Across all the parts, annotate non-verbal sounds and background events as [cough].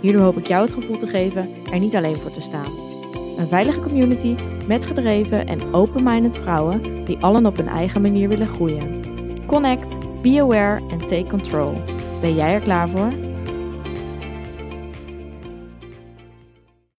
Hierdoor hoop ik jou het gevoel te geven er niet alleen voor te staan. Een veilige community met gedreven en open-minded vrouwen die allen op hun eigen manier willen groeien. Connect, be aware en take control. Ben jij er klaar voor?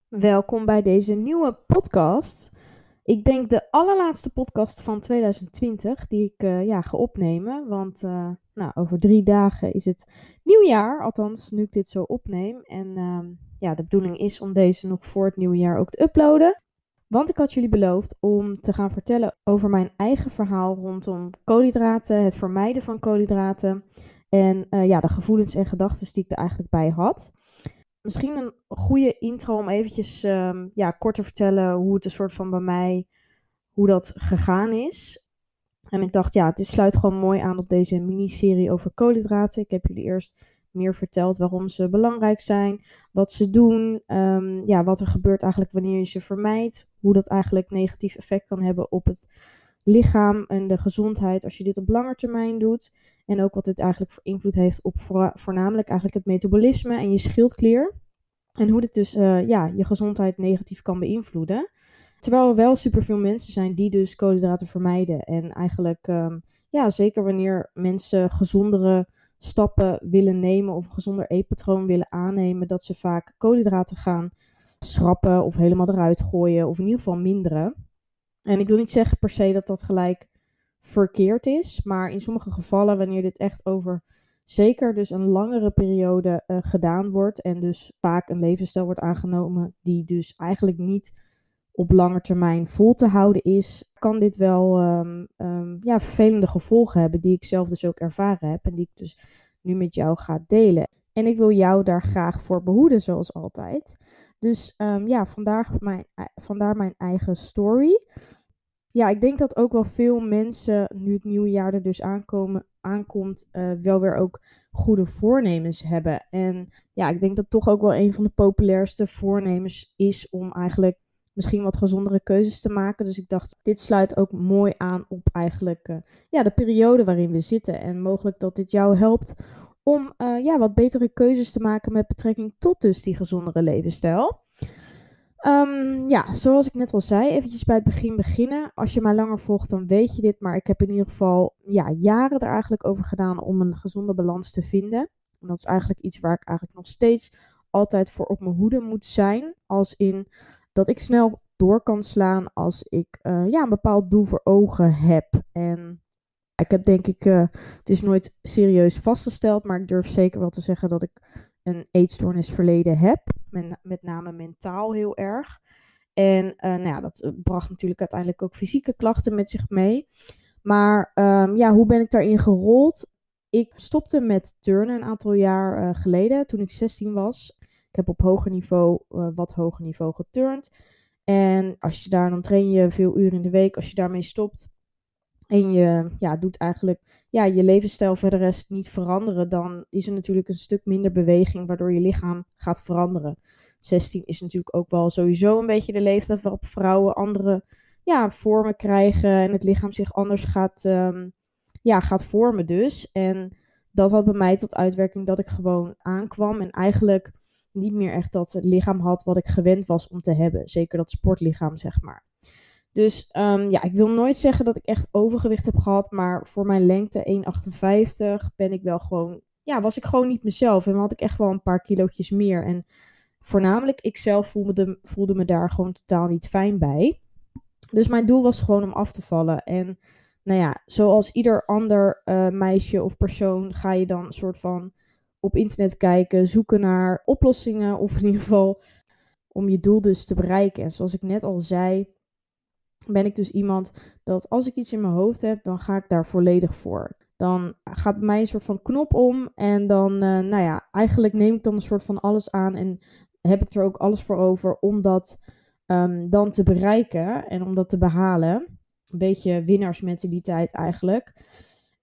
Welkom bij deze nieuwe podcast. Ik denk de allerlaatste podcast van 2020 die ik uh, ja, ga opnemen. Want uh, nou, over drie dagen is het nieuwjaar. Althans, nu ik dit zo opneem. En uh, ja, de bedoeling is om deze nog voor het nieuwjaar ook te uploaden. Want ik had jullie beloofd om te gaan vertellen over mijn eigen verhaal rondom koolhydraten, het vermijden van koolhydraten. En uh, ja, de gevoelens en gedachten die ik er eigenlijk bij had misschien een goede intro om eventjes um, ja, kort te vertellen hoe het een soort van bij mij, hoe dat gegaan is. En ik dacht, ja, het sluit gewoon mooi aan op deze miniserie over koolhydraten. Ik heb jullie eerst meer verteld waarom ze belangrijk zijn, wat ze doen, um, ja, wat er gebeurt eigenlijk wanneer je ze vermijdt, hoe dat eigenlijk negatief effect kan hebben op het lichaam en de gezondheid als je dit op lange termijn doet. En ook wat dit eigenlijk voor invloed heeft op voornamelijk eigenlijk het metabolisme en je schildklier. En hoe dit dus uh, ja, je gezondheid negatief kan beïnvloeden. Terwijl er wel superveel mensen zijn die dus koolhydraten vermijden. En eigenlijk, um, ja, zeker wanneer mensen gezondere stappen willen nemen of een gezonder eetpatroon willen aannemen, dat ze vaak koolhydraten gaan schrappen of helemaal eruit gooien of in ieder geval minderen. En ik wil niet zeggen per se dat dat gelijk verkeerd is, maar in sommige gevallen, wanneer dit echt over zeker dus een langere periode uh, gedaan wordt en dus vaak een levensstijl wordt aangenomen die dus eigenlijk niet op lange termijn vol te houden is, kan dit wel um, um, ja, vervelende gevolgen hebben die ik zelf dus ook ervaren heb en die ik dus nu met jou ga delen. En ik wil jou daar graag voor behoeden, zoals altijd. Dus um, ja, vandaar mijn, vandaar mijn eigen story. Ja, ik denk dat ook wel veel mensen, nu het nieuwe jaar er dus aankomen, aankomt, uh, wel weer ook goede voornemens hebben. En ja, ik denk dat toch ook wel een van de populairste voornemens is om eigenlijk misschien wat gezondere keuzes te maken. Dus ik dacht, dit sluit ook mooi aan op eigenlijk uh, ja, de periode waarin we zitten. En mogelijk dat dit jou helpt om uh, ja, wat betere keuzes te maken met betrekking tot dus die gezondere levensstijl. Um, ja, zoals ik net al zei, eventjes bij het begin beginnen. Als je mij langer volgt, dan weet je dit. Maar ik heb in ieder geval ja, jaren er eigenlijk over gedaan om een gezonde balans te vinden. En dat is eigenlijk iets waar ik eigenlijk nog steeds altijd voor op mijn hoede moet zijn. Als in dat ik snel door kan slaan als ik uh, ja, een bepaald doel voor ogen heb. En ik heb denk ik, uh, het is nooit serieus vastgesteld, maar ik durf zeker wel te zeggen dat ik een eetstoornisverleden heb. Met, met name mentaal heel erg. En uh, nou ja, dat bracht natuurlijk uiteindelijk ook fysieke klachten met zich mee. Maar um, ja, hoe ben ik daarin gerold? Ik stopte met turnen een aantal jaar geleden, toen ik 16 was. Ik heb op hoger niveau, uh, wat hoger niveau geturnd. En als je daar, dan train je veel uren in de week. Als je daarmee stopt, en je ja, doet eigenlijk ja, je levensstijl rest niet veranderen, dan is er natuurlijk een stuk minder beweging waardoor je lichaam gaat veranderen. 16 is natuurlijk ook wel sowieso een beetje de leeftijd waarop vrouwen andere ja, vormen krijgen en het lichaam zich anders gaat, um, ja, gaat vormen dus. En dat had bij mij tot uitwerking dat ik gewoon aankwam en eigenlijk niet meer echt dat lichaam had wat ik gewend was om te hebben. Zeker dat sportlichaam, zeg maar. Dus um, ja, ik wil nooit zeggen dat ik echt overgewicht heb gehad. Maar voor mijn lengte 1,58 ben ik wel gewoon. Ja, was ik gewoon niet mezelf. En had ik echt wel een paar kilootjes meer. En voornamelijk, ik zelf voelde, voelde me daar gewoon totaal niet fijn bij. Dus mijn doel was gewoon om af te vallen. En nou ja, zoals ieder ander uh, meisje of persoon ga je dan een soort van op internet kijken, zoeken naar oplossingen. Of in ieder geval om je doel dus te bereiken. En zoals ik net al zei, ben ik dus iemand dat als ik iets in mijn hoofd heb, dan ga ik daar volledig voor. Dan gaat bij mij een soort van knop om en dan, uh, nou ja, eigenlijk neem ik dan een soort van alles aan en heb ik er ook alles voor over om dat ehm, dan te bereiken en om dat te behalen. Een beetje winnaarsmentaliteit eigenlijk.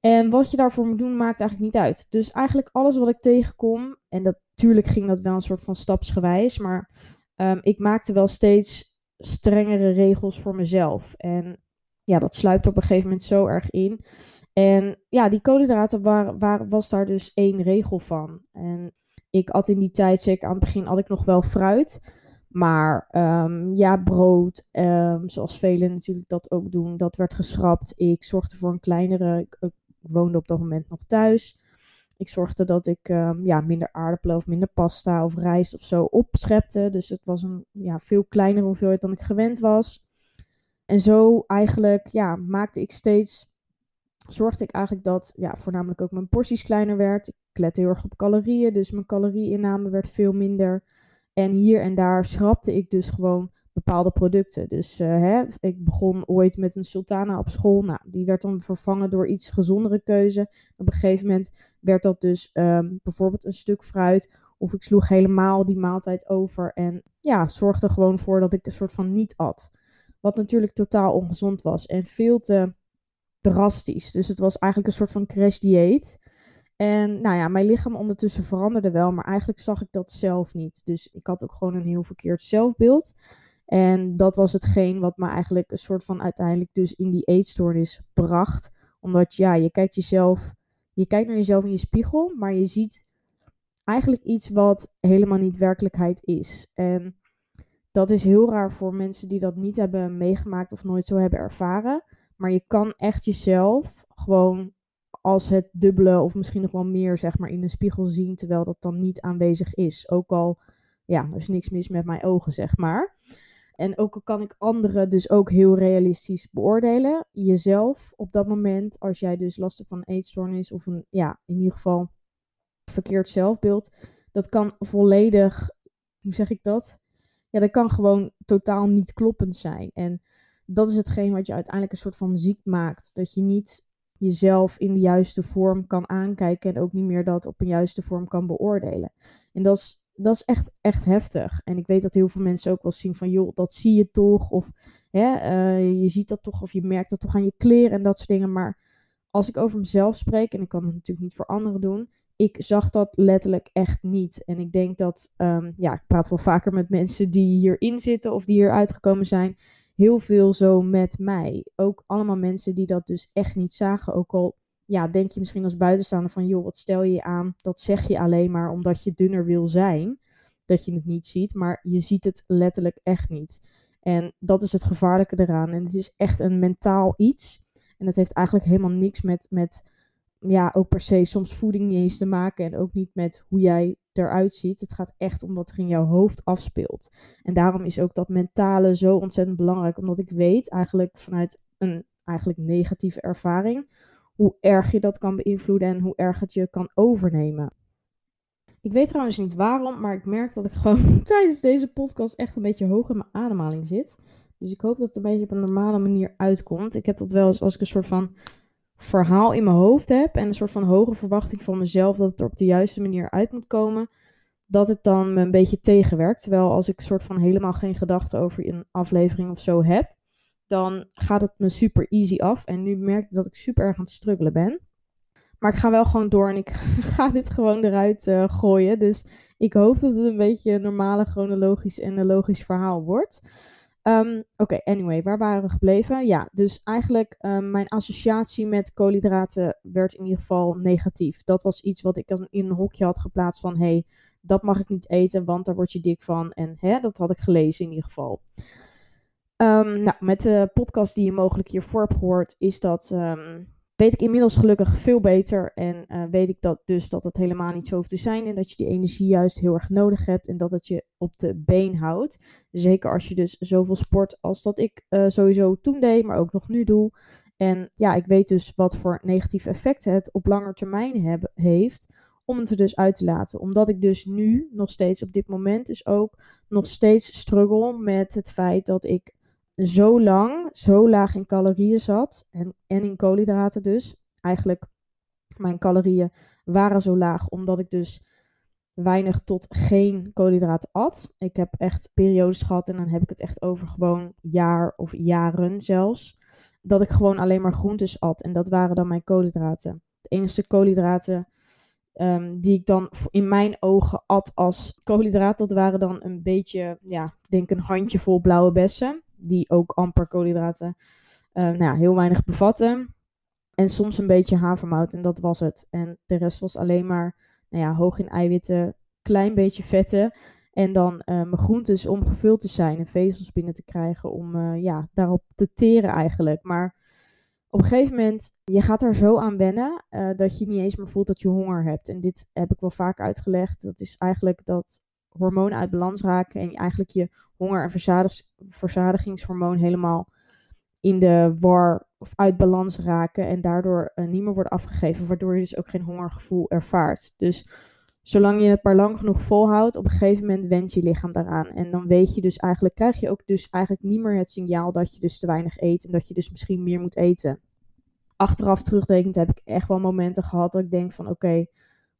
En wat je daarvoor moet doen, maakt eigenlijk niet uit. Dus eigenlijk alles wat ik tegenkom, en natuurlijk ging dat wel een soort van stapsgewijs, maar um, ik maakte wel steeds strengere regels voor mezelf. En ja, dat sluipt op een gegeven moment zo erg in. En ja, die koolhydraten waar, was daar dus één regel van. En ik had in die tijd, zeker aan het begin, had ik nog wel fruit. Maar um, ja, brood, um, zoals velen natuurlijk dat ook doen, dat werd geschrapt. Ik zorgde voor een kleinere, ik, woonde op dat moment nog thuis. Ik zorgde dat ik um, ja, minder aardappelen of minder pasta of rijst of zo opschepte. Dus het was een ja, veel kleinere hoeveelheid dan ik gewend was. En zo eigenlijk ja, maakte ik steeds, zorgde ik eigenlijk dat ja, voornamelijk ook mijn porties kleiner werd. Ik lette heel erg op calorieën, dus mijn calorieinname werd veel minder. En hier en daar schrapte ik dus gewoon bepaalde producten. Dus uh, hè, ik begon ooit met een sultana op school. Nou, die werd dan vervangen door iets gezondere keuze. Op een gegeven moment werd dat dus um, bijvoorbeeld een stuk fruit. Of ik sloeg helemaal die maaltijd over. En ja, zorgde gewoon voor dat ik een soort van niet at. Wat natuurlijk totaal ongezond was en veel te drastisch. Dus het was eigenlijk een soort van crash dieet. En nou ja, mijn lichaam ondertussen veranderde wel, maar eigenlijk zag ik dat zelf niet. Dus ik had ook gewoon een heel verkeerd zelfbeeld. En dat was hetgeen wat me eigenlijk een soort van uiteindelijk dus in die eetstoornis bracht. Omdat ja, je kijkt jezelf, je kijkt naar jezelf in je spiegel, maar je ziet eigenlijk iets wat helemaal niet werkelijkheid is. En dat is heel raar voor mensen die dat niet hebben meegemaakt of nooit zo hebben ervaren. Maar je kan echt jezelf gewoon als het dubbele of misschien nog wel meer zeg maar in een spiegel zien, terwijl dat dan niet aanwezig is. Ook al, ja, er is niks mis met mijn ogen, zeg maar. En ook kan ik anderen dus ook heel realistisch beoordelen. Jezelf op dat moment, als jij dus last hebt van een eetstoornis of een, ja, in ieder geval verkeerd zelfbeeld. Dat kan volledig, hoe zeg ik dat? Ja, dat kan gewoon totaal niet kloppend zijn. En dat is hetgeen wat je uiteindelijk een soort van ziek maakt. Dat je niet jezelf in de juiste vorm kan aankijken en ook niet meer dat op een juiste vorm kan beoordelen. En dat is dat is echt, echt heftig. En ik weet dat heel veel mensen ook wel zien van, joh, dat zie je toch. Of hè, uh, je ziet dat toch, of je merkt dat toch aan je kleren en dat soort dingen. Maar als ik over mezelf spreek, en ik kan het natuurlijk niet voor anderen doen, ik zag dat letterlijk echt niet. En ik denk dat, um, ja, ik praat wel vaker met mensen die hierin zitten of die hier uitgekomen zijn. Heel veel zo met mij. Ook allemaal mensen die dat dus echt niet zagen. Ook al ja, denk je misschien als buitenstaander van, joh, wat stel je aan? Dat zeg je alleen maar omdat je dunner wil zijn, dat je het niet ziet, maar je ziet het letterlijk echt niet. En dat is het gevaarlijke eraan. En het is echt een mentaal iets. En dat heeft eigenlijk helemaal niks met, met ja, ook per se soms voeding niet eens te maken. En ook niet met hoe jij eruit ziet. Het gaat echt om wat er in jouw hoofd afspeelt. En daarom is ook dat mentale zo ontzettend belangrijk. Omdat ik weet eigenlijk vanuit een eigenlijk negatieve ervaring hoe erg je dat kan beïnvloeden en hoe erg het je kan overnemen. Ik weet trouwens niet waarom, maar ik merk dat ik [laughs] gewoon tijdens deze podcast echt een beetje hoog in mijn ademhaling zit. Dus ik hoop dat het een beetje op een normale manier uitkomt. Ik heb dat wel eens als ik een soort van verhaal in mijn hoofd heb en een soort van hoge verwachting van mezelf dat het er op de juiste manier uit moet komen, dat het dan me een beetje tegenwerkt. Terwijl als ik soort van helemaal geen gedachten over een aflevering of zo heb, dan gaat het me super easy af. En nu merk ik dat ik super erg aan het struggelen ben. Maar ik ga wel gewoon door en ik [laughs] ga dit gewoon eruit uh, gooien. Dus ik hoop dat het een beetje een normale, chronologisch en een logisch verhaal wordt. Um, Oké, anyway, waar waren we gebleven? Ja, dus eigenlijk um, mijn associatie met koolhydraten werd in ieder geval negatief. Dat was iets wat ik in een hokje had geplaatst van... hey, dat mag ik niet eten, want daar word je dik van. En hè, dat had ik gelezen in ieder geval. Um, nou, met de podcast die je mogelijk hiervoor hebt gehoord, is dat, um, weet ik inmiddels gelukkig veel beter. En uh, weet ik dat dus dat het helemaal niet zo hoeft te zijn. En dat je die energie juist heel erg nodig hebt. En dat het je op de been houdt. Zeker als je dus zoveel sport als dat ik uh, sowieso toen deed, maar ook nog nu doe. En ja, ik weet dus wat voor negatieve effecten het op lange termijn heeft om het er dus uit te laten. Omdat ik dus nu nog steeds op dit moment dus ook nog steeds struggle met het feit dat ik zo lang zo laag in calorieën zat en, en in koolhydraten dus. Eigenlijk mijn calorieën waren zo laag omdat ik dus weinig tot geen koolhydraten at. Ik heb echt periodes gehad en dan heb ik het echt over gewoon jaar of jaren zelfs. Dat ik gewoon alleen maar groentes at en dat waren dan mijn koolhydraten. De enige koolhydraten um, die ik dan in mijn ogen at als [laughs] koolhydraat, dat waren dan een beetje, ja, ik denk een handjevol blauwe bessen. Die ook amper koolhydraten uh, nou ja, heel weinig bevatten. En soms een beetje havermout en dat was het. En de rest was alleen maar nou ja, hoog in eiwitten, klein beetje vetten. En dan uh, mijn groentes om gevuld te zijn en vezels binnen te krijgen om uh, ja, daarop te teren eigenlijk. Maar op een gegeven moment, je gaat er zo aan wennen dat je niet eens meer voelt dat je honger hebt. En dit heb ik wel vaak uitgelegd. Dat is eigenlijk dat hormonen uit balans raken en eigenlijk je honger- en verzadigingshormoon helemaal in de war of uit balans raken en daardoor uh, niet meer worden afgegeven, waardoor je dus ook geen hongergevoel ervaart. Dus zolang je het maar lang genoeg volhoudt, op een gegeven moment wendt je lichaam daaraan. En dan weet je dus eigenlijk, krijg je ook dus eigenlijk niet meer het signaal dat je dus te weinig eet en dat je dus misschien meer moet eten. Achteraf terugdenkend heb ik echt wel momenten gehad dat ik denk van oké,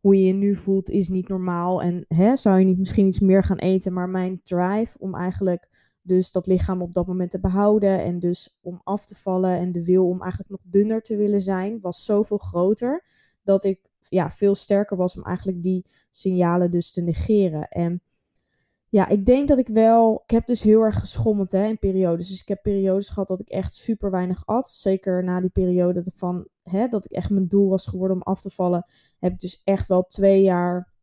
hoe je je nu voelt is niet normaal. En hè, zou je niet misschien iets meer gaan eten, maar mijn drive om eigenlijk dus dat lichaam op dat moment te behouden en dus om af te vallen en de wil om eigenlijk nog dunner te willen zijn, was zoveel groter dat ik ja, veel sterker was om eigenlijk die signalen dus te negeren. En ja, ik denk dat ik wel. Ik heb dus heel erg geschommeld hè, in periodes. Dus ik heb periodes gehad dat ik echt super weinig at. Zeker na die periode van hè, dat ik echt mijn doel was geworden om af te vallen. Heb ik dus echt wel twee jaar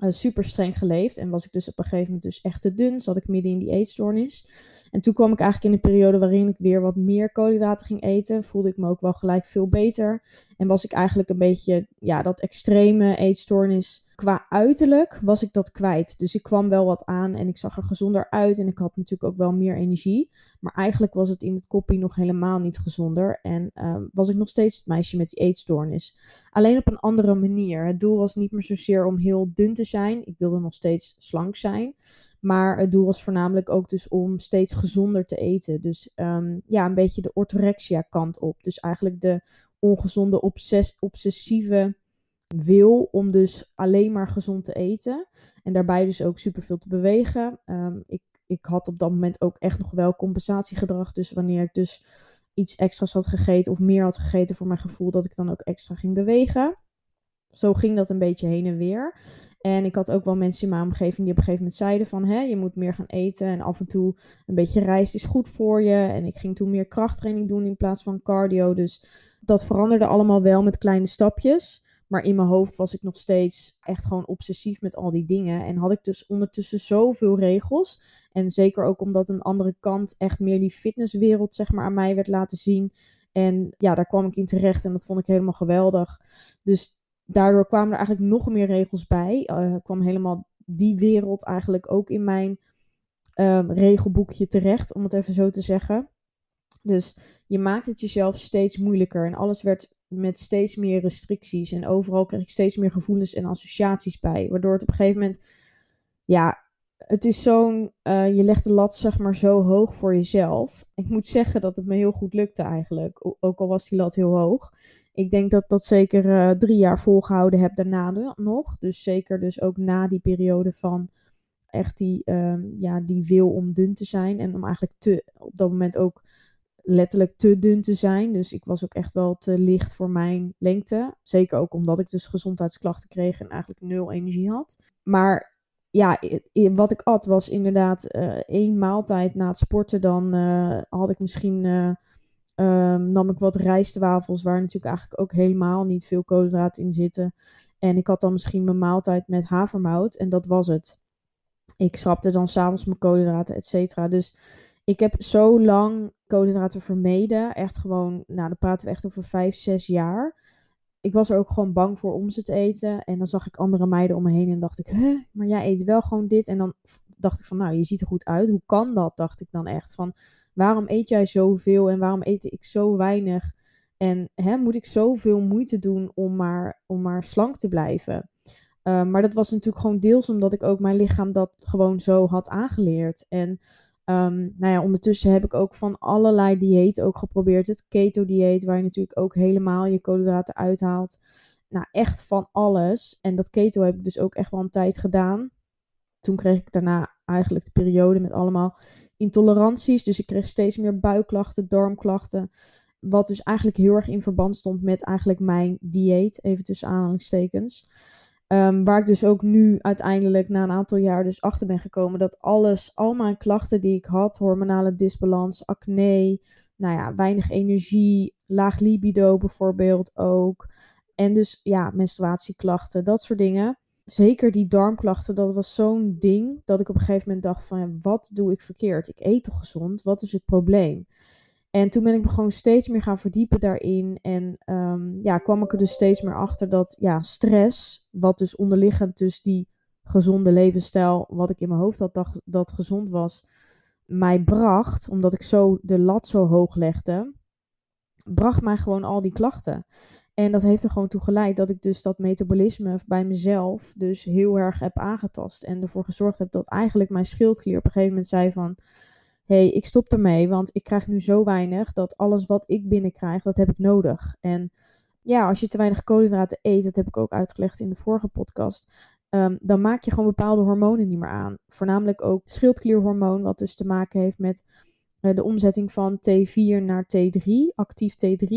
uh, super streng geleefd. En was ik dus op een gegeven moment dus echt te dun. Zat ik midden in die eetstoornis. En toen kwam ik eigenlijk in een periode waarin ik weer wat meer koolhydraten ging eten. Voelde ik me ook wel gelijk veel beter. En was ik eigenlijk een beetje, ja, dat extreme eetstoornis qua uiterlijk was ik dat kwijt. Dus ik kwam wel wat aan en ik zag er gezonder uit. En ik had natuurlijk ook wel meer energie. Maar eigenlijk was het in het koppie nog helemaal niet gezonder. En uh, was ik nog steeds het meisje met die eetstoornis. Alleen op een andere manier. Het doel was niet meer zozeer om heel dun te zijn. Ik wilde nog steeds slank zijn. Maar het doel was voornamelijk ook dus om steeds gezonder te eten. Dus um, ja, een beetje de orthorexia kant op. Dus eigenlijk de ongezonde, obsess obsessieve wil om dus alleen maar gezond te eten. En daarbij dus ook superveel te bewegen. Um, ik, ik had op dat moment ook echt nog wel compensatiegedrag. Dus wanneer ik dus iets extra's had gegeten of meer had gegeten voor mijn gevoel, dat ik dan ook extra ging bewegen. Zo ging dat een beetje heen en weer. En ik had ook wel mensen in mijn omgeving die op een gegeven moment zeiden van... Hè, je moet meer gaan eten en af en toe een beetje rijst is goed voor je. En ik ging toen meer krachttraining doen in plaats van cardio. Dus dat veranderde allemaal wel met kleine stapjes. Maar in mijn hoofd was ik nog steeds echt gewoon obsessief met al die dingen. En had ik dus ondertussen zoveel regels. En zeker ook omdat een andere kant echt meer die fitnesswereld zeg maar aan mij werd laten zien. En ja, daar kwam ik in terecht en dat vond ik helemaal geweldig. Dus daardoor kwamen er eigenlijk nog meer regels bij. Uh, kwam helemaal die wereld eigenlijk ook in mijn um, regelboekje terecht, om het even zo te zeggen. Dus je maakt het jezelf steeds moeilijker en alles werd met steeds meer restricties en overal kreeg ik steeds meer gevoelens en associaties bij, waardoor het op een gegeven moment, ja, het is zo'n, uh, je legt de lat zeg maar zo hoog voor jezelf. Ik moet zeggen dat het me heel goed lukte eigenlijk, ook al was die lat heel hoog. Ik denk dat dat zeker uh, drie jaar volgehouden heb daarna nog. Dus zeker dus ook na die periode van echt die, um, ja, die wil om dun te zijn. En om eigenlijk te, op dat moment ook letterlijk te dun te zijn. Dus ik was ook echt wel te licht voor mijn lengte. Zeker ook omdat ik dus gezondheidsklachten kreeg en eigenlijk nul energie had. Maar ja, wat ik at was inderdaad uh, één maaltijd na het sporten. Dan uh, had ik misschien uh, Um, nam ik wat rijstwafels, waar natuurlijk eigenlijk ook helemaal niet veel koolhydraten in zitten. En ik had dan misschien mijn maaltijd met havermout en dat was het. Ik schrapte dan s'avonds mijn koolhydraten, et cetera. Dus ik heb zo lang koolhydraten vermeden. Echt gewoon, nou dan praten we echt over vijf, zes jaar. Ik was er ook gewoon bang voor om ze te eten. En dan zag ik andere meiden om me heen en dacht ik, huh, maar jij eet wel gewoon dit. En dan dacht ik van, nou, je ziet er goed uit. Hoe kan dat? Dacht ik dan echt van, waarom eet jij zoveel en waarom eet ik zo weinig? En hè, moet ik zoveel moeite doen om maar, om maar slank te blijven? Uh, maar dat was natuurlijk gewoon deels omdat ik ook mijn lichaam dat gewoon zo had aangeleerd. En um, nou ja, ondertussen heb ik ook van allerlei diëten ook geprobeerd. Het keto-dieet, waar je natuurlijk ook helemaal je koolhydraten uithaalt. nou, echt van alles. En dat keto heb ik dus ook echt wel een tijd gedaan. Toen kreeg ik daarna eigenlijk de periode met allemaal intoleranties. Dus ik kreeg steeds meer buikklachten, darmklachten. Wat dus eigenlijk heel erg in verband stond met eigenlijk mijn dieet, even tussen aanhalingstekens. Um, waar ik dus ook nu uiteindelijk na een aantal jaar dus achter ben gekomen dat alles, al mijn klachten die ik had, hormonale disbalans, acne, nou ja, weinig energie, laag libido bijvoorbeeld ook. En dus ja, menstruatieklachten, dat soort dingen. Zeker die darmklachten, dat was zo'n ding dat ik op een gegeven moment dacht van wat doe ik verkeerd? Ik eet toch gezond? Wat is het probleem? En toen ben ik me gewoon steeds meer gaan verdiepen daarin. En um, ja, kwam ik er dus steeds meer achter dat ja, stress, wat dus onderliggend dus die gezonde levensstijl, wat ik in mijn hoofd had dat, dat gezond was, mij bracht, omdat ik zo de lat zo hoog legde, bracht mij gewoon al die klachten. En dat heeft er gewoon toe geleid dat ik dus dat metabolisme bij mezelf dus heel erg heb aangetast. En ervoor gezorgd heb dat eigenlijk mijn schildklier op een gegeven moment zei van hey, ik stop ermee, want ik krijg nu zo weinig dat alles wat ik binnenkrijg, dat heb ik nodig. En ja, als je te weinig koolhydraten eet, dat heb ik ook uitgelegd in de vorige podcast, um, dan maak je gewoon bepaalde hormonen niet meer aan. Voornamelijk ook schildklierhormoon, wat dus te maken heeft met uh, de omzetting van T4 naar T3, actief T3.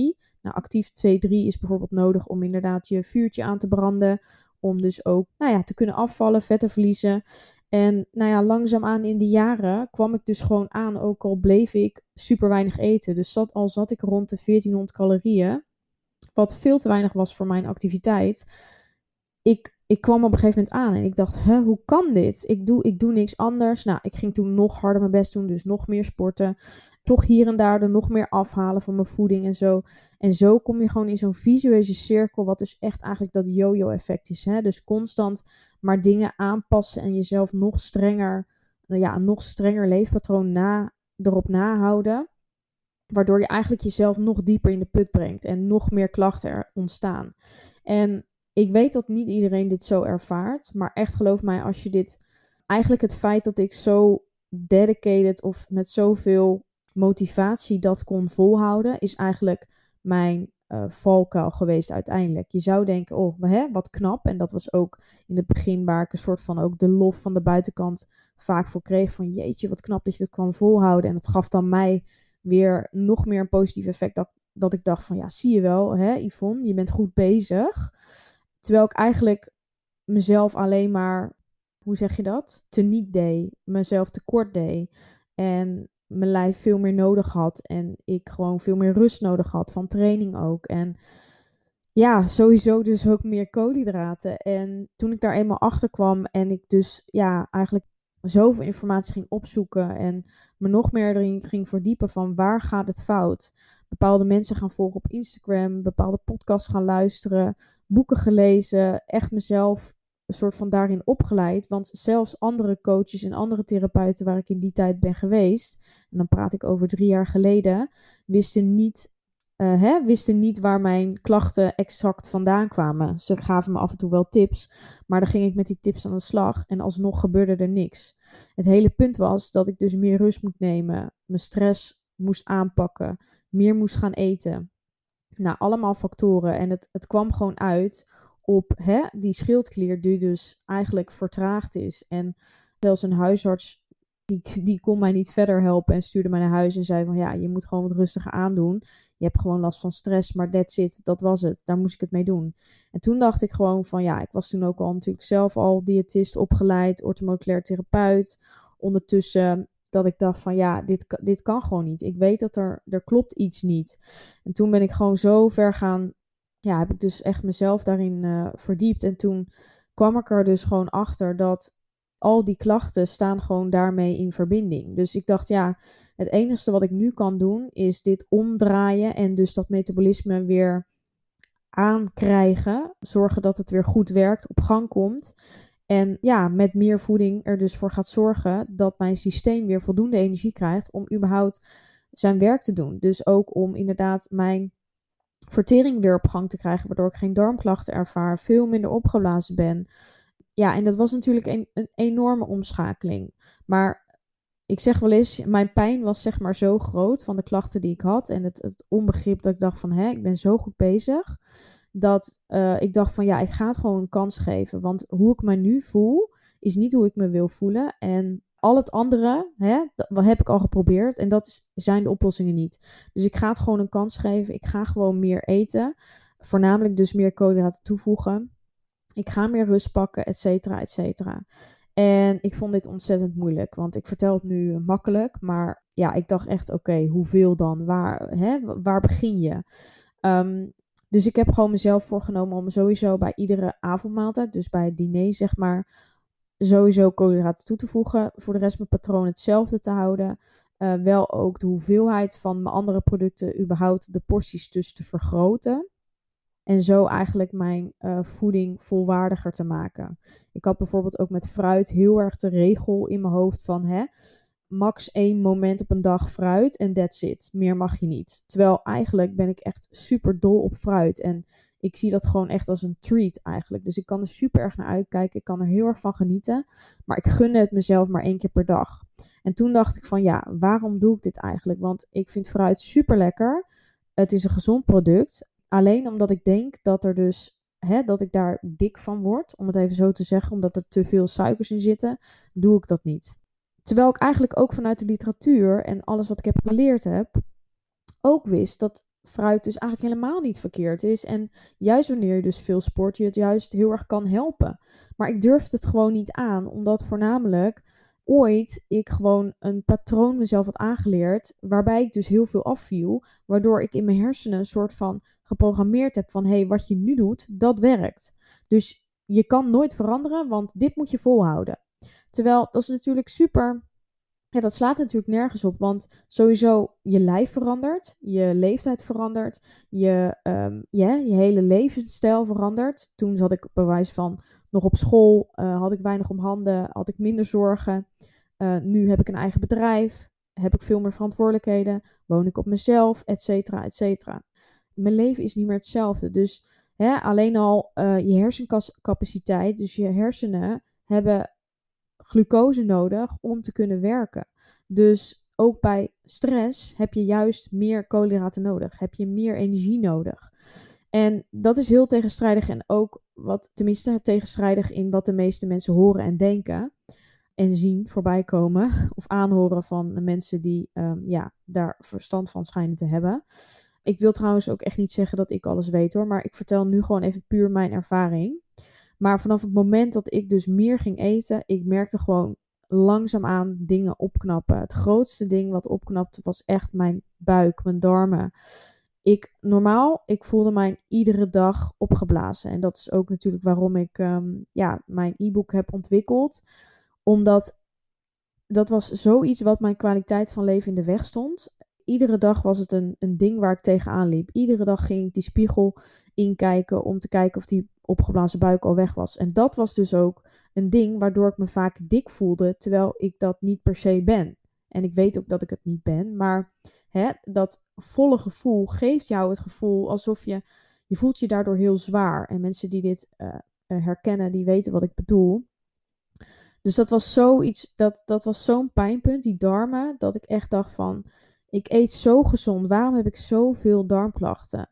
Nou, actief T3 is bijvoorbeeld nodig om inderdaad je vuurtje aan te branden, om dus ook nou ja, te kunnen afvallen, vet te verliezen. En nou ja, langzaamaan in de jaren kwam ik dus gewoon aan, ook al bleef ik super weinig eten. Dus zat, al zat ik rond de 1400 calorieën, wat veel te weinig was voor mijn activiteit. Ik, ik kwam op een gegeven moment aan en ik dacht, hoe kan dit? Ik doe, ik doe niks anders. Nou, ik ging toen nog harder mijn best doen, dus nog meer sporten. Toch hier en daar nog meer afhalen van mijn voeding en zo. En zo kom je gewoon in zo'n visuele cirkel, wat dus echt eigenlijk dat yo-yo effect is. Hè? Dus constant maar dingen aanpassen en jezelf nog strenger, nou ja, nog strenger leefpatroon na, erop nahouden. Waardoor je eigenlijk jezelf nog dieper in de put brengt en nog meer klachten er ontstaan. En ik weet dat niet iedereen dit zo ervaart, maar echt geloof mij, als je dit, eigenlijk het feit dat ik zo dedicated of met zoveel motivatie dat kon volhouden, is eigenlijk mijn uh, valkuil geweest uiteindelijk. Je zou denken, oh, hè, wat knap. En dat was ook in het begin waar ik een soort van ook de lof van de buitenkant vaak voor kreeg. Van jeetje, wat knap dat je dat kwam volhouden. En dat gaf dan mij weer nog meer een positief effect. Dat, dat ik dacht van, ja, zie je wel, hè, Yvonne, je bent goed bezig. Terwijl ik eigenlijk mezelf alleen maar, hoe zeg je dat? Teniet deed. Mezelf tekort deed. En mijn lijf veel meer nodig had. En ik gewoon veel meer rust nodig had van training ook. En ja, sowieso dus ook meer koolhydraten. En toen ik daar eenmaal achter kwam en ik dus ja, eigenlijk zoveel informatie ging opzoeken en me nog meer erin ging verdiepen van waar gaat het fout. Bepaalde mensen gaan volgen op Instagram, bepaalde podcasts gaan luisteren, boeken gelezen, echt mezelf een soort van daarin opgeleid. Want zelfs andere coaches en andere therapeuten waar ik in die tijd ben geweest, en dan praat ik over drie jaar geleden, wisten niet, uh, hè, wisten niet waar mijn klachten exact vandaan kwamen. Ze gaven me af en toe wel tips, maar dan ging ik met die tips aan de slag en alsnog gebeurde er niks. Het hele punt was dat ik dus meer rust moet nemen, mijn stress moest aanpakken, meer moest gaan eten. Nou, allemaal factoren. En het, het kwam gewoon uit op hè, die schildklier die dus eigenlijk vertraagd is. En zelfs een huisarts die, die kon mij niet verder helpen en stuurde mij naar huis en zei van ja, je moet gewoon wat rustiger aandoen. Je hebt gewoon last van stress, maar that's it, dat was het. Daar moest ik het mee doen. En toen dacht ik gewoon van ja, ik was toen ook al natuurlijk zelf al diëtist opgeleid, orthomoleculair therapeut. Ondertussen dat ik dacht van ja, dit, dit kan gewoon niet. Ik weet dat er, er klopt iets niet. En toen ben ik gewoon zo ver gaan ja, heb ik dus echt mezelf daarin uh, verdiept. En toen kwam ik er dus gewoon achter dat al die klachten staan gewoon daarmee in verbinding. Dus ik dacht, ja, het enige wat ik nu kan doen is dit omdraaien en dus dat metabolisme weer aankrijgen. Zorgen dat het weer goed werkt, op gang komt. En ja, met meer voeding er dus voor gaat zorgen dat mijn systeem weer voldoende energie krijgt om überhaupt zijn werk te doen. Dus ook om inderdaad mijn vertering weer op gang te krijgen, waardoor ik geen darmklachten ervaar, veel minder opgeblazen ben. Ja, en dat was natuurlijk een, een enorme omschakeling. Maar ik zeg wel eens, mijn pijn was zeg maar zo groot van de klachten die ik had en het, het onbegrip dat ik dacht van, hé, ik ben zo goed bezig. Dat uh, ik dacht van ja, ik ga het gewoon een kans geven. Want hoe ik me nu voel, is niet hoe ik me wil voelen. En al het andere, hè, dat heb ik al geprobeerd. En dat is, zijn de oplossingen niet. Dus ik ga het gewoon een kans geven. Ik ga gewoon meer eten. Voornamelijk dus meer koolhydraten toevoegen. Ik ga meer rust pakken, et cetera, et cetera. En ik vond dit ontzettend moeilijk, want ik vertel het nu makkelijk, maar ja, ik dacht echt, oké, hoeveel dan? Waar, hè, waar begin je? Ehm, dus ik heb gewoon mezelf voorgenomen om sowieso bij iedere avondmaaltijd, dus bij het diner zeg maar, sowieso koolhydraten toe te voegen. Voor de rest mijn patroon hetzelfde te houden. Uh, wel ook de hoeveelheid van mijn andere producten, überhaupt de porties dus te vergroten. En zo eigenlijk mijn uh, voeding volwaardiger te maken. Ik had bijvoorbeeld ook met fruit heel erg de regel in mijn hoofd van hè, max één moment op een dag fruit en that's it. Meer mag je niet. Terwijl eigenlijk ben ik echt super dol op fruit. En ik zie dat gewoon echt als een treat eigenlijk. Dus ik kan er super erg naar uitkijken. Ik kan er heel erg van genieten. Maar ik gunde het mezelf maar één keer per dag. En toen dacht ik van ja, waarom doe ik dit eigenlijk? Want ik vind fruit super lekker. Het is een gezond product. Alleen omdat ik denk dat er dus hè, dat ik daar dik van word, om het even zo te zeggen, omdat er te veel suikers in zitten, doe ik dat niet. Terwijl ik eigenlijk ook vanuit de literatuur en alles wat ik heb geleerd heb, ook wist dat fruit dus eigenlijk helemaal niet verkeerd is. En juist wanneer je dus veel sport, je het juist heel erg kan helpen. Maar ik durfde het gewoon niet aan, omdat voornamelijk ooit ik gewoon een patroon mezelf had aangeleerd, waarbij ik dus heel veel afviel, waardoor ik in mijn hersenen een soort van geprogrammeerd heb van hé, hey, wat je nu doet, dat werkt. Dus je kan nooit veranderen, want dit moet je volhouden. Terwijl dat is natuurlijk super. Ja, dat slaat natuurlijk nergens op, want sowieso je lijf verandert, je leeftijd verandert, je, ja, je hele levensstijl verandert. Toen zat ik bewijs van nog op school, uh, had ik weinig om handen, had ik minder zorgen. Uh, nu heb ik een eigen bedrijf, heb ik veel meer verantwoordelijkheden, woon ik op mezelf, et cetera, et cetera mijn leven is niet meer hetzelfde. Dus hè, alleen al uh, je hersencapaciteit, dus je hersenen hebben glucose nodig om te kunnen werken. Dus ook bij stress heb je juist meer koolhydraten nodig, heb je meer energie nodig. En dat is heel tegenstrijdig en ook wat tenminste tegenstrijdig in wat de meeste mensen horen en denken en zien voorbij komen [laughs] of aanhoren van de mensen die um, ja, daar verstand van schijnen te hebben. Ik wil trouwens ook echt niet zeggen dat ik alles weet hoor, maar ik vertel nu gewoon even puur mijn ervaring. Maar vanaf het moment dat ik dus meer ging eten, ik merkte gewoon langzaamaan dingen opknappen. Het grootste ding wat opknapte was echt mijn buik, mijn darmen. Ik normaal, ik voelde mij iedere dag opgeblazen. En dat is ook natuurlijk waarom ik um, ja, mijn e-book heb ontwikkeld. Omdat dat was zoiets wat mijn kwaliteit van leven in de weg stond iedere dag was het een, een ding waar ik tegenaan liep. Iedere dag ging ik die spiegel inkijken om te kijken of die opgeblazen buik al weg was. En dat was dus ook een ding waardoor ik me vaak dik voelde, terwijl ik dat niet per se ben. En ik weet ook dat ik het niet ben, maar hè, dat volle gevoel geeft jou het gevoel alsof je, je voelt je daardoor heel zwaar. En mensen die dit uh, herkennen, die weten wat ik bedoel. Dus dat was zoiets, dat, dat was zo'n pijnpunt, die darmen, dat ik echt dacht van, ik eet zo gezond. Waarom heb ik zoveel darmklachten?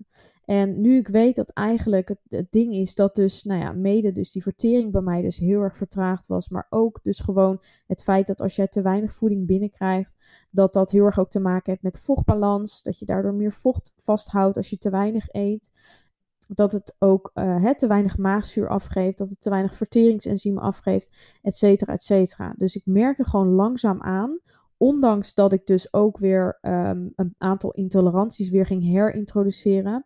En nu ik weet dat eigenlijk het, ding is dat dus, nou ja, mede dus die vertering bij mij dus heel erg vertraagd was. Maar ook dus gewoon het feit dat als jij te weinig voeding binnenkrijgt, dat dat heel erg ook te maken heeft met vochtbalans. Dat je daardoor meer vocht vasthoudt als je te weinig eet. Dat het ook uh, te weinig maagzuur afgeeft, dat het te weinig verteringsenzymen afgeeft, et cetera, et cetera. Dus ik merkte gewoon langzaam aan ondanks dat ik dus ook weer um, een aantal intoleranties weer ging herintroduceren,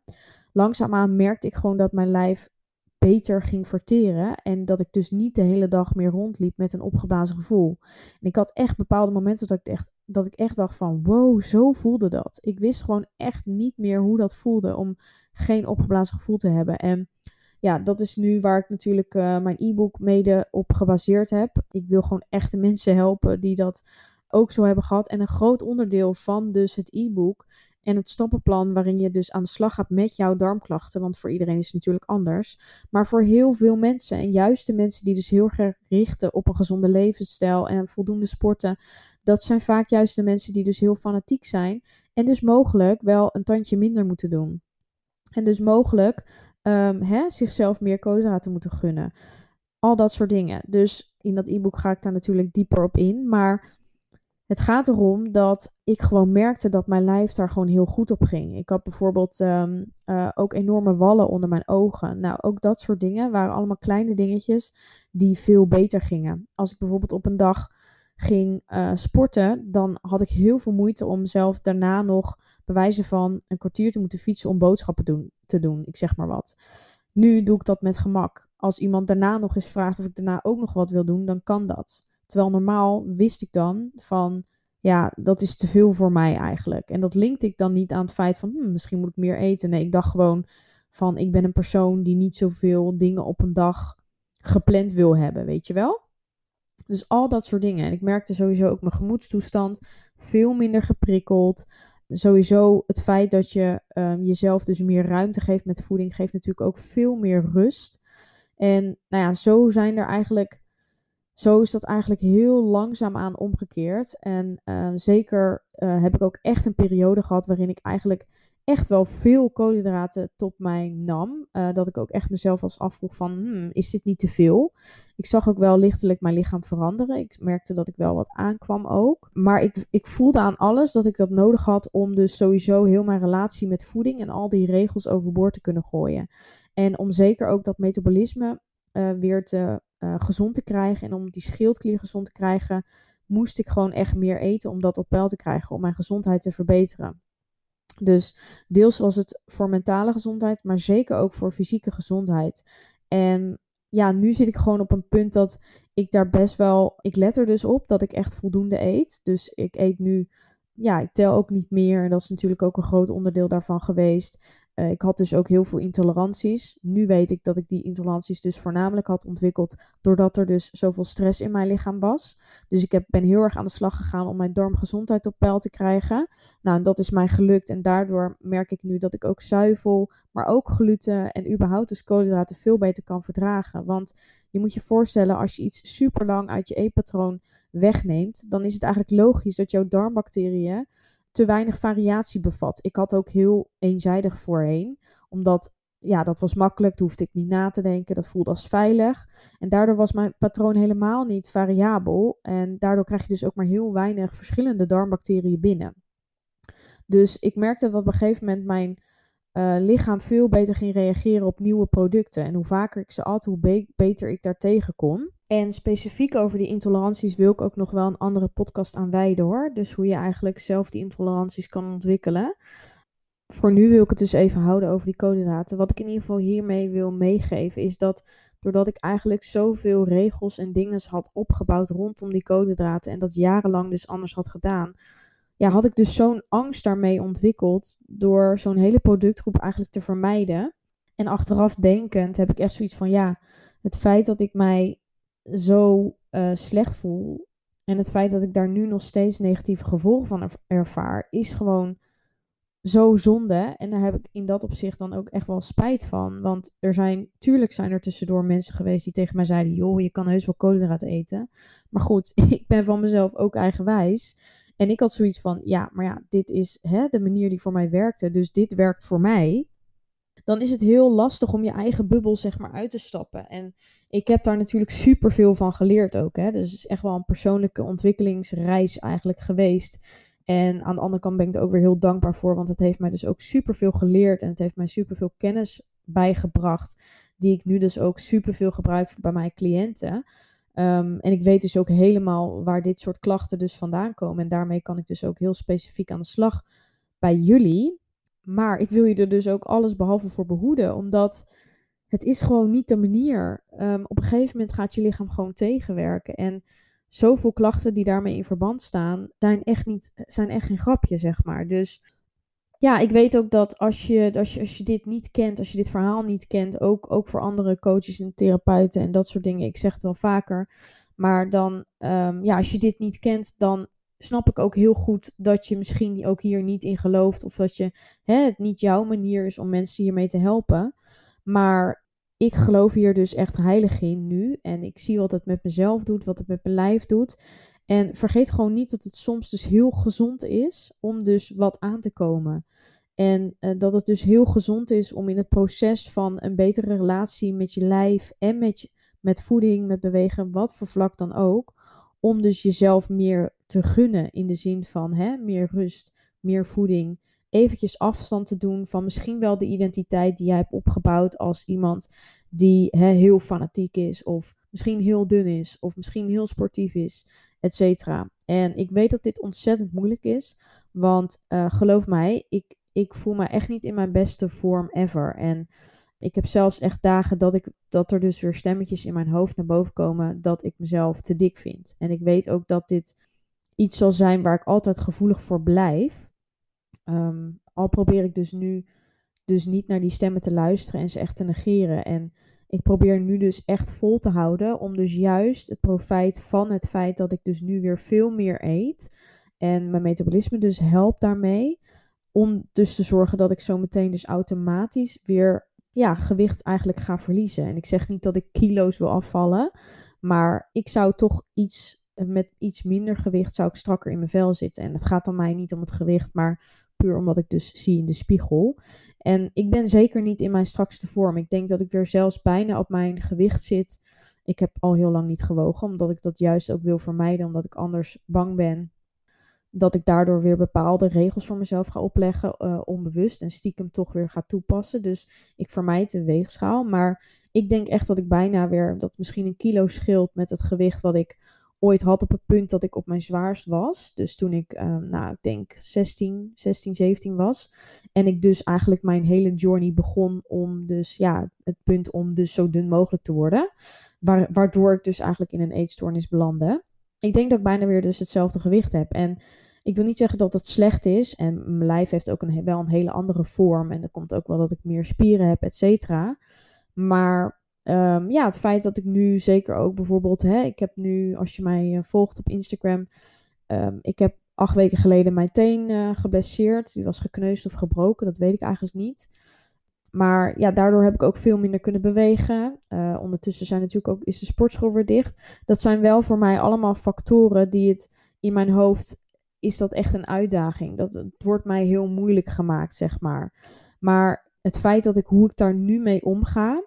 langzaamaan merkte ik gewoon dat mijn lijf beter ging verteren en dat ik dus niet de hele dag meer rondliep met een opgeblazen gevoel. En ik had echt bepaalde momenten dat ik echt, dat ik echt dacht van wow, zo voelde dat. Ik wist gewoon echt niet meer hoe dat voelde om geen opgeblazen gevoel te hebben. En ja, dat is nu waar ik natuurlijk uh, mijn e-book mede op gebaseerd heb. Ik wil gewoon echt de mensen helpen die dat ook zo hebben gehad. En een groot onderdeel van dus het e-book en het stappenplan waarin je dus aan de slag gaat met jouw darmklachten. Want voor iedereen is het natuurlijk anders. Maar voor heel veel mensen en juist de mensen die dus heel erg richten op een gezonde levensstijl en voldoende sporten. Dat zijn vaak juist de mensen die dus heel fanatiek zijn. En dus mogelijk wel een tandje minder moeten doen. En dus mogelijk um, hè, zichzelf meer koolhydraten moeten gunnen. Al dat soort dingen. Dus in dat e-book ga ik daar natuurlijk dieper op in. Maar het gaat erom dat ik gewoon merkte dat mijn lijf daar gewoon heel goed op ging. Ik had bijvoorbeeld ehm, eh, ook enorme wallen onder mijn ogen. Nou, ook dat soort dingen waren allemaal kleine dingetjes die veel beter gingen. Als ik bijvoorbeeld op een dag ging uh, sporten, dan had ik heel veel moeite om zelf daarna nog bewijzen van een kwartier te moeten fietsen om boodschappen doen, te doen. Ik zeg maar wat. Nu doe ik dat met gemak. Als iemand daarna nog eens vraagt of ik daarna ook nog wat wil doen, dan kan dat. Terwijl normaal wist ik dan van, ja, dat is te veel voor mij eigenlijk. En dat linkte ik dan niet aan het feit van, hm, misschien moet ik meer eten. Nee, ik dacht gewoon van, ik ben een persoon die niet zoveel dingen op een dag gepland wil hebben, weet je wel? Dus al dat soort dingen. En ik merkte sowieso ook mijn gemoedstoestand veel minder geprikkeld. Sowieso het feit dat je um, jezelf dus meer ruimte geeft met voeding, geeft natuurlijk ook veel meer rust. En nou ja, zo zijn er eigenlijk zo is dat eigenlijk heel langzaam aan omgekeerd. En uh, zeker uh, heb ik ook echt een periode gehad waarin ik eigenlijk echt wel veel koolhydraten tot mij nam. Uh, dat ik ook echt mezelf als afvroeg van, hmm, is dit niet te veel? Ik zag ook wel lichtelijk mijn lichaam veranderen. Ik merkte dat ik wel wat aankwam ook. Maar ik, ik voelde aan alles dat ik dat nodig had om dus sowieso heel mijn relatie met voeding en al die regels overboord te kunnen gooien. En om zeker ook dat metabolisme uh, weer te uh, gezond te krijgen en om die schildklier gezond te krijgen, moest ik gewoon echt meer eten om dat op peil te krijgen, om mijn gezondheid te verbeteren. Dus deels was het voor mentale gezondheid, maar zeker ook voor fysieke gezondheid. En ja, nu zit ik gewoon op een punt dat ik daar best wel. Ik let er dus op dat ik echt voldoende eet. Dus ik eet nu. Ja, ik tel ook niet meer. En dat is natuurlijk ook een groot onderdeel daarvan geweest. Uh, ik had dus ook heel veel intoleranties. Nu weet ik dat ik die intoleranties dus voornamelijk had ontwikkeld doordat er dus zoveel stress in mijn lichaam was. Dus ik heb, ben heel erg aan de slag gegaan om mijn darmgezondheid op peil te krijgen. Nou, dat is mij gelukt en daardoor merk ik nu dat ik ook zuivel, maar ook gluten en überhaupt dus koolhydraten veel beter kan verdragen. Want je moet je voorstellen, als je iets super lang uit je eetpatroon wegneemt, dan is het eigenlijk logisch dat jouw darmbacteriën te weinig variatie bevat. Ik had ook heel eenzijdig voorheen, omdat ja, dat was makkelijk, daar hoefde ik niet na te denken, dat voelde als veilig. En daardoor was mijn patroon helemaal niet variabel en daardoor krijg je dus ook maar heel weinig verschillende darmbacteriën binnen. Dus ik merkte dat op een gegeven moment mijn uh, lichaam veel beter ging reageren op nieuwe producten. En hoe vaker ik ze at, hoe be beter ik daar tegen kon. En specifiek over die intoleranties wil ik ook nog wel een andere podcast aan wijden hoor. Dus hoe je eigenlijk zelf die intoleranties kan ontwikkelen. Voor nu wil ik het dus even houden over die koolhydraten. Wat ik in ieder geval hiermee wil meegeven is dat doordat ik eigenlijk zoveel regels en dingen had opgebouwd rondom die koolhydraten en dat jarenlang dus anders had gedaan, ja, had ik dus zo'n angst daarmee ontwikkeld door zo'n hele productgroep eigenlijk te vermijden. En achteraf denkend heb ik echt zoiets van ja, het feit dat ik mij zo uh, slecht voel en het feit dat ik daar nu nog steeds negatieve gevolgen van ervaar, is gewoon zo zonde. En daar heb ik in dat opzicht dan ook echt wel spijt van. Want er zijn, tuurlijk zijn er tussendoor mensen geweest die tegen mij zeiden: joh, je kan heus wel koolhydraten eten. Maar goed, [laughs] ik ben van mezelf ook eigenwijs. En ik had zoiets van: ja, maar ja, dit is hè, de manier die voor mij werkte. Dus dit werkt voor mij dan is het heel lastig om je eigen bubbel zeg maar uit te stappen. En ik heb daar natuurlijk super veel van geleerd ook. Hè? Dus het is echt wel een persoonlijke ontwikkelingsreis eigenlijk geweest. En aan de andere kant ben ik er ook weer heel dankbaar voor, want het heeft mij dus ook super veel geleerd en het heeft mij super veel kennis bijgebracht, die ik nu dus ook super veel gebruik bij mijn cliënten. Um, en ik weet dus ook helemaal waar dit soort klachten dus vandaan komen. En daarmee kan ik dus ook heel specifiek aan de slag bij jullie. Maar ik wil je er dus ook alles behalve voor behoeden, omdat het is gewoon niet de manier. Um, op een gegeven moment gaat je lichaam gewoon tegenwerken. En zoveel klachten die daarmee in verband staan, zijn echt, niet, zijn echt geen grapje, zeg maar. Dus ja, ik weet ook dat als je, als je, als je dit niet kent, als je dit verhaal niet kent, ook, ook voor andere coaches en therapeuten en dat soort dingen, ik zeg het wel vaker, maar dan, um, ja, als je dit niet kent, dan snap ik ook heel goed dat je misschien ook hier niet in gelooft. Of dat je, hè, het niet jouw manier is om mensen hiermee te helpen. Maar ik geloof hier dus echt heilig in nu. En ik zie wat het met mezelf doet, wat het met mijn lijf doet. En vergeet gewoon niet dat het soms dus heel gezond is om dus wat aan te komen. En uh, dat het dus heel gezond is om in het proces van een betere relatie met je lijf en met, met voeding, met bewegen, wat voor vlak dan ook, om dus jezelf meer te gunnen in de zin van hè, meer rust, meer voeding, eventjes afstand te doen van misschien wel de identiteit die jij hebt opgebouwd als iemand die hè, heel fanatiek is of misschien heel dun is of misschien heel sportief is, et cetera. En ik weet dat dit ontzettend moeilijk is, want uh, geloof mij, ik, ik voel me echt niet in mijn beste vorm ever. En ik heb zelfs echt dagen dat, ik, dat er dus weer stemmetjes in mijn hoofd naar boven komen dat ik mezelf te dik vind. En ik weet ook dat dit iets zal zijn waar ik altijd gevoelig voor blijf. Um, al probeer ik dus nu dus niet naar die stemmen te luisteren en ze echt te negeren. En ik probeer nu dus echt vol te houden om dus juist het profijt van het feit dat ik dus nu weer veel meer eet. En mijn metabolisme dus helpt daarmee. Om dus te zorgen dat ik zo meteen dus automatisch weer ja, gewicht eigenlijk ga verliezen. En ik zeg niet dat ik kilo's wil afvallen. Maar ik zou toch iets met iets minder gewicht zou ik strakker in mijn vel zitten. En het gaat dan mij niet om het gewicht, maar puur omdat ik dus zie in de spiegel. En ik ben zeker niet in mijn strakste vorm. Ik denk dat ik weer zelfs bijna op mijn gewicht zit. Ik heb al heel lang niet gewogen, omdat ik dat juist ook wil vermijden, omdat ik anders bang ben dat ik daardoor weer bepaalde regels voor mezelf ga opleggen, uh, onbewust en stiekem toch weer ga toepassen. Dus ik vermijd de weegschaal. Maar ik denk echt dat ik bijna weer, dat misschien een kilo scheelt met het gewicht wat ik ooit had op het punt dat ik op mijn zwaarst was. Dus toen ik, uh, nou, ik denk 16, 16, 17 was. En ik dus eigenlijk mijn hele journey begon om dus, ja, het punt om dus zo dun mogelijk te worden. waardoor ik dus eigenlijk in een eetstoornis belandde. Ik denk dat ik bijna weer dus hetzelfde gewicht heb. En ik wil niet zeggen dat het slecht is. En mijn lijf heeft ook een, wel een hele andere vorm. En er komt ook wel dat ik meer spieren heb, et cetera. Maar um, ja, het feit dat ik nu zeker ook bijvoorbeeld, hè, ik heb nu, als je mij uh, volgt op Instagram, um, ik heb acht weken geleden mijn teen uh, geblesseerd. Die was gekneusd of gebroken, dat weet ik eigenlijk niet. Maar ja, daardoor heb ik ook veel minder kunnen bewegen. Uh, ondertussen zijn natuurlijk ook, is de sportschool weer dicht. Dat zijn wel voor mij allemaal factoren die het in mijn hoofd is dat echt een uitdaging. Dat, het wordt mij heel moeilijk gemaakt, zeg maar. Maar het feit dat ik hoe ik daar nu mee omga,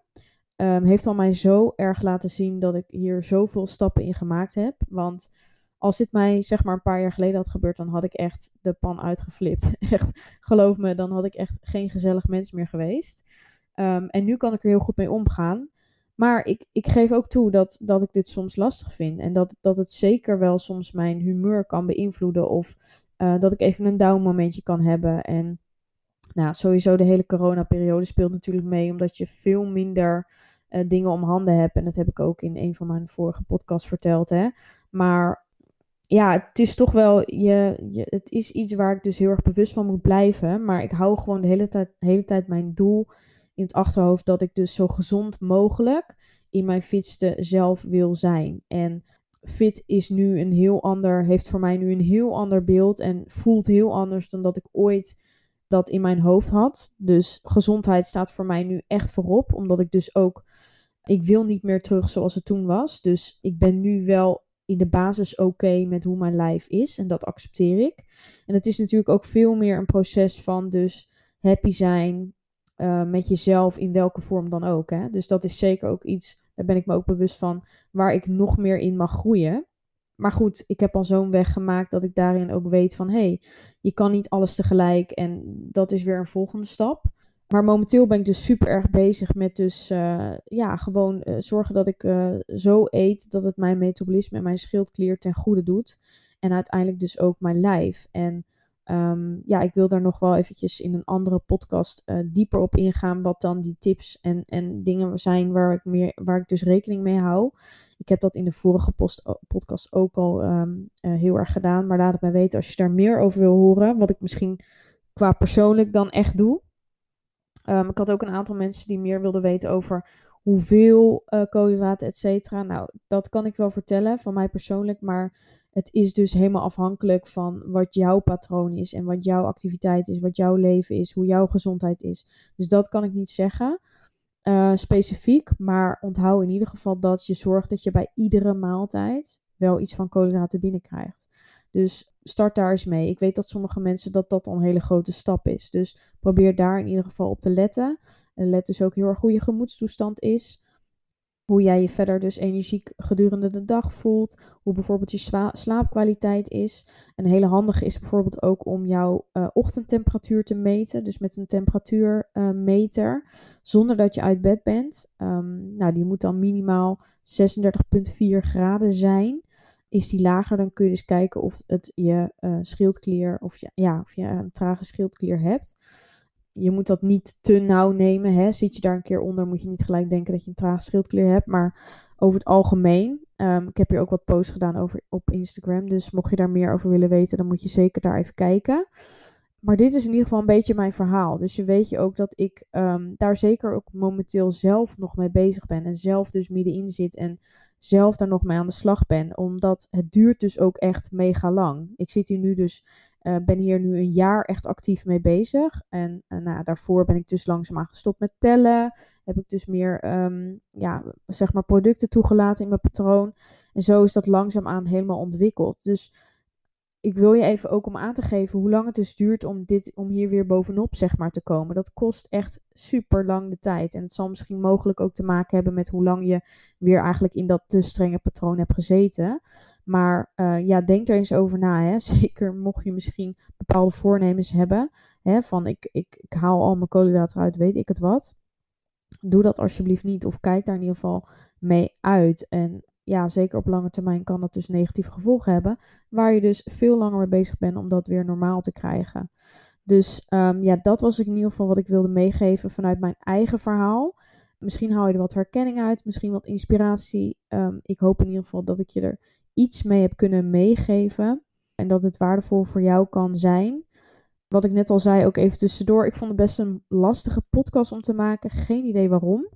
um, heeft al mij zo erg laten zien dat ik hier zoveel stappen in gemaakt heb. Want als dit mij zeg maar een paar jaar geleden had gebeurd, dan had ik echt de pan uitgeflipt. [laughs] echt, geloof me, dan had ik echt geen gezellig mens meer geweest. Um, en nu kan ik er heel goed mee omgaan. Maar ik, ik geef ook toe dat, dat ik dit soms lastig vind. En dat, dat het zeker wel soms mijn humeur kan beïnvloeden. Of uh, dat ik even een down momentje kan hebben. En nou, sowieso de hele coronaperiode speelt natuurlijk mee, omdat je veel minder uh, dingen om handen hebt. En dat heb ik ook in een van mijn vorige podcasts verteld. Hè. Maar ja, het is toch wel, je, je, het is iets waar ik dus heel erg bewust van moet blijven. Maar ik hou gewoon de hele tijd, hele tijd mijn doel in het achterhoofd dat ik dus zo gezond mogelijk in mijn fitste zelf wil zijn. En fit is nu een heel ander, heeft voor mij nu een heel ander beeld en voelt heel anders dan dat ik ooit dat in mijn hoofd had. Dus gezondheid staat voor mij nu echt voorop, omdat ik dus ook, ik wil niet meer terug zoals het toen was. Dus ik ben nu wel in de basis oké met hoe mijn lijf is en dat accepteer ik. En het is natuurlijk ook veel meer een proces van dus happy zijn uh, met jezelf in welke vorm dan ook. Hè? Dus dat is zeker ook iets, daar ben ik me ook bewust van, waar ik nog meer in mag groeien. Maar goed, ik heb al zo'n weg gemaakt dat ik daarin ook weet van hé, hey, je kan niet alles tegelijk en dat is weer een volgende stap. Maar momenteel ben ik dus super erg bezig met dus uh, ja, gewoon uh, zorgen dat ik uh, zo eet dat het mijn metabolisme en mijn schildklier ten goede doet. En uiteindelijk dus ook mijn lijf. En Um, ja, ik wil daar nog wel eventjes in een andere podcast dieper op ingaan. Wat dan die tips en, en dingen zijn waar ik, meer, waar ik dus rekening mee hou. Ik heb dat in de vorige podcast ook al uh, heel erg gedaan. Maar laat het mij weten als je daar meer over wil horen. Wat ik misschien qua persoonlijk dan echt doe. Um, ik had ook een aantal mensen die meer wilden weten over hoeveel uh, koolhydraten, et cetera. Nou, dat kan ik wel vertellen van mij persoonlijk. Maar het is dus helemaal afhankelijk van wat jouw patroon is en wat jouw activiteit is, wat jouw leven is, hoe jouw gezondheid is. Dus dat kan ik niet zeggen uh, specifiek, maar onthoud in ieder geval dat je zorgt dat je bij iedere maaltijd wel iets van koolhydraten binnenkrijgt. Dus start daar eens mee. Ik weet dat sommige mensen dat dat al een hele grote stap is. Dus probeer daar in ieder geval op te letten. En let dus ook heel erg hoe je gemoedstoestand is hoe jij je verder dus energiek gedurende de dag voelt. Hoe bijvoorbeeld je slaapkwaliteit is. Een hele handige is bijvoorbeeld ook om jouw uh, ochtendtemperatuur te meten. Dus met een temperatuurmeter. zonder dat je uit bed bent. Um, nou, die moet dan minimaal 36,4 graden zijn. Is die lager, dan kun je dus kijken of het je uh, schildklier of ja, of je een trage schildklier hebt je moet dat niet te nauw nemen. Hè. Zit je daar een keer onder, moet je niet gelijk denken dat je een traag schildklier hebt. Maar over het algemeen. Um, ik heb hier ook wat posts gedaan over, op Instagram. Dus mocht je daar meer over willen weten, dan moet je zeker daar even kijken. Maar dit is in ieder geval een beetje mijn verhaal. Dus je weet je ook dat ik um, daar zeker ook momenteel zelf nog mee bezig ben. En zelf dus middenin zit en zelf daar nog mee aan de slag ben. Omdat het duurt dus ook echt mega lang. Ik zit hier nu dus uh, ben hier nu een jaar echt actief mee bezig. En uh, nou, daarvoor ben ik dus langzaamaan gestopt met tellen. Heb ik dus meer um, ja, zeg maar producten toegelaten in mijn patroon. En zo is dat langzaamaan helemaal ontwikkeld. Dus ik wil je even ook om aan te geven hoe lang het dus duurt om, dit, om hier weer bovenop zeg maar, te komen. Dat kost echt super lang de tijd. En het zal misschien mogelijk ook te maken hebben met hoe lang je weer eigenlijk in dat te strenge patroon hebt gezeten. Maar uh, ja, denk er eens over na. Hè. [laughs] Zeker mocht je misschien bepaalde voornemens hebben. Hè, van ik, ik, ik haal al mijn koolhydraten uit, weet ik het wat. Doe dat alsjeblieft niet. Of kijk daar in ieder geval mee uit. En ja, zeker op lange termijn kan dat dus negatieve gevolgen hebben. Waar je dus veel langer mee bezig bent om dat weer normaal te krijgen. Dus um, ja, dat was in ieder geval wat ik wilde meegeven vanuit mijn eigen verhaal. Misschien haal je er wat herkenning uit, misschien wat inspiratie. Um, ik hoop in ieder geval dat ik je er iets mee heb kunnen meegeven. En dat het waardevol voor jou kan zijn. Wat ik net al zei, ook even tussendoor. Ik vond het best een lastige podcast om te maken. Geen idee waarom.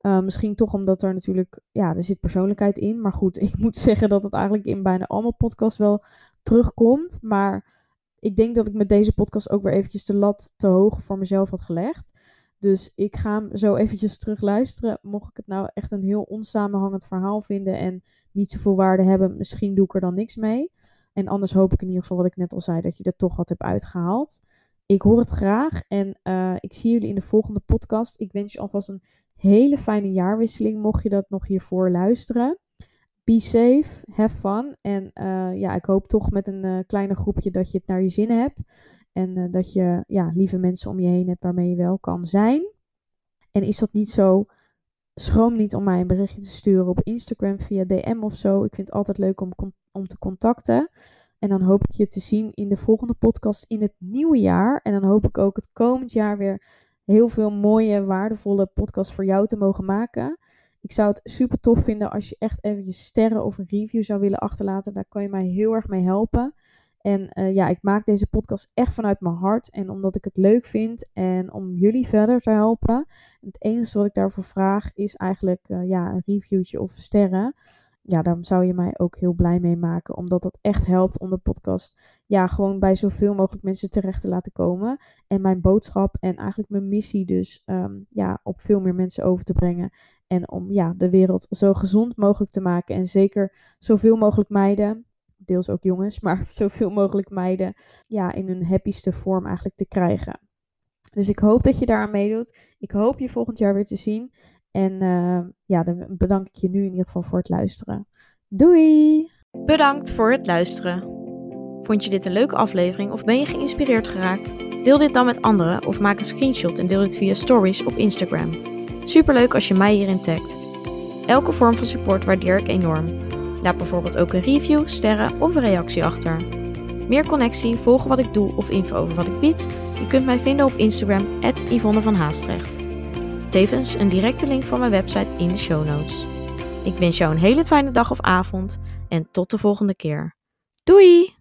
Uh, misschien toch omdat er natuurlijk, ja, er zit persoonlijkheid in. Maar goed, [laughs] ik moet zeggen dat het eigenlijk in bijna allemaal podcasts wel terugkomt. Maar ik denk dat ik met deze podcast ook weer eventjes de lat te hoog voor mezelf had gelegd. Dus ik ga hem zo eventjes terug luisteren. Mocht ik het nou echt een heel onsamenhangend verhaal vinden en niet zoveel waarde hebben, misschien doe ik er dan niks mee. En anders hoop ik in ieder geval, wat ik net al zei, dat je er toch wat hebt uitgehaald. Ik hoor het graag en uh, ik zie jullie in de volgende podcast. Ik wens je alvast een hele fijne jaarwisseling, mocht je dat nog hiervoor luisteren. Be safe, have fun. En uh, ja, ik hoop toch met een uh, kleine groepje dat je het naar je zin hebt. En uh, dat je ja, lieve mensen om je heen hebt waarmee je wel kan zijn. En is dat niet zo? Schroom niet om mij een berichtje te sturen op Instagram via DM of zo. Ik vind het altijd leuk om, om te contacten. En dan hoop ik je te zien in de volgende podcast in het nieuwe jaar. En dan hoop ik ook het komend jaar weer heel veel mooie, waardevolle podcasts voor jou te mogen maken. Ik zou het super tof vinden als je echt eventjes sterren of een review zou willen achterlaten. Daar kan je mij heel erg mee helpen. En uh, ja, ik maak deze podcast echt vanuit mijn hart. En omdat ik het leuk vind en om jullie verder te helpen. Het enige wat ik daarvoor vraag is eigenlijk uh, ja, een reviewtje of sterren. Ja, daar zou je mij ook heel blij mee maken. Omdat dat echt helpt om de podcast ja, gewoon bij zoveel mogelijk mensen terecht te laten komen. En mijn boodschap en eigenlijk mijn missie dus um, ja, op veel meer mensen over te brengen. En om ja, de wereld zo gezond mogelijk te maken. En zeker zoveel mogelijk meiden deels ook jongens, [laughs] maar zoveel mogelijk meiden ja, in hun happyste vorm eigenlijk te krijgen. Dus ik hoop dat je daaraan meedoet. Ik hoop je volgend jaar weer te zien. En uh, ja, dan bedank ik je nu in ieder geval voor het luisteren. Doei! Bedankt voor het luisteren. Vond je dit een leuke aflevering of ben je geïnspireerd geraakt? Deel dit dan met anderen of maak een screenshot en deel dit via stories op Instagram. Superleuk als je mij hierin tagt. Elke vorm van support waardeer ik enorm. Laat bijvoorbeeld ook een review, sterren of een reactie achter. Meer connectie, volgen wat ik doe of info over wat ik bied? Je kunt mij vinden op Instagram, Yvonne van Haastrecht. Tevens een directe link van mijn website in de show notes. Ik wens jou een hele fijne dag of avond en tot de volgende keer. Doei!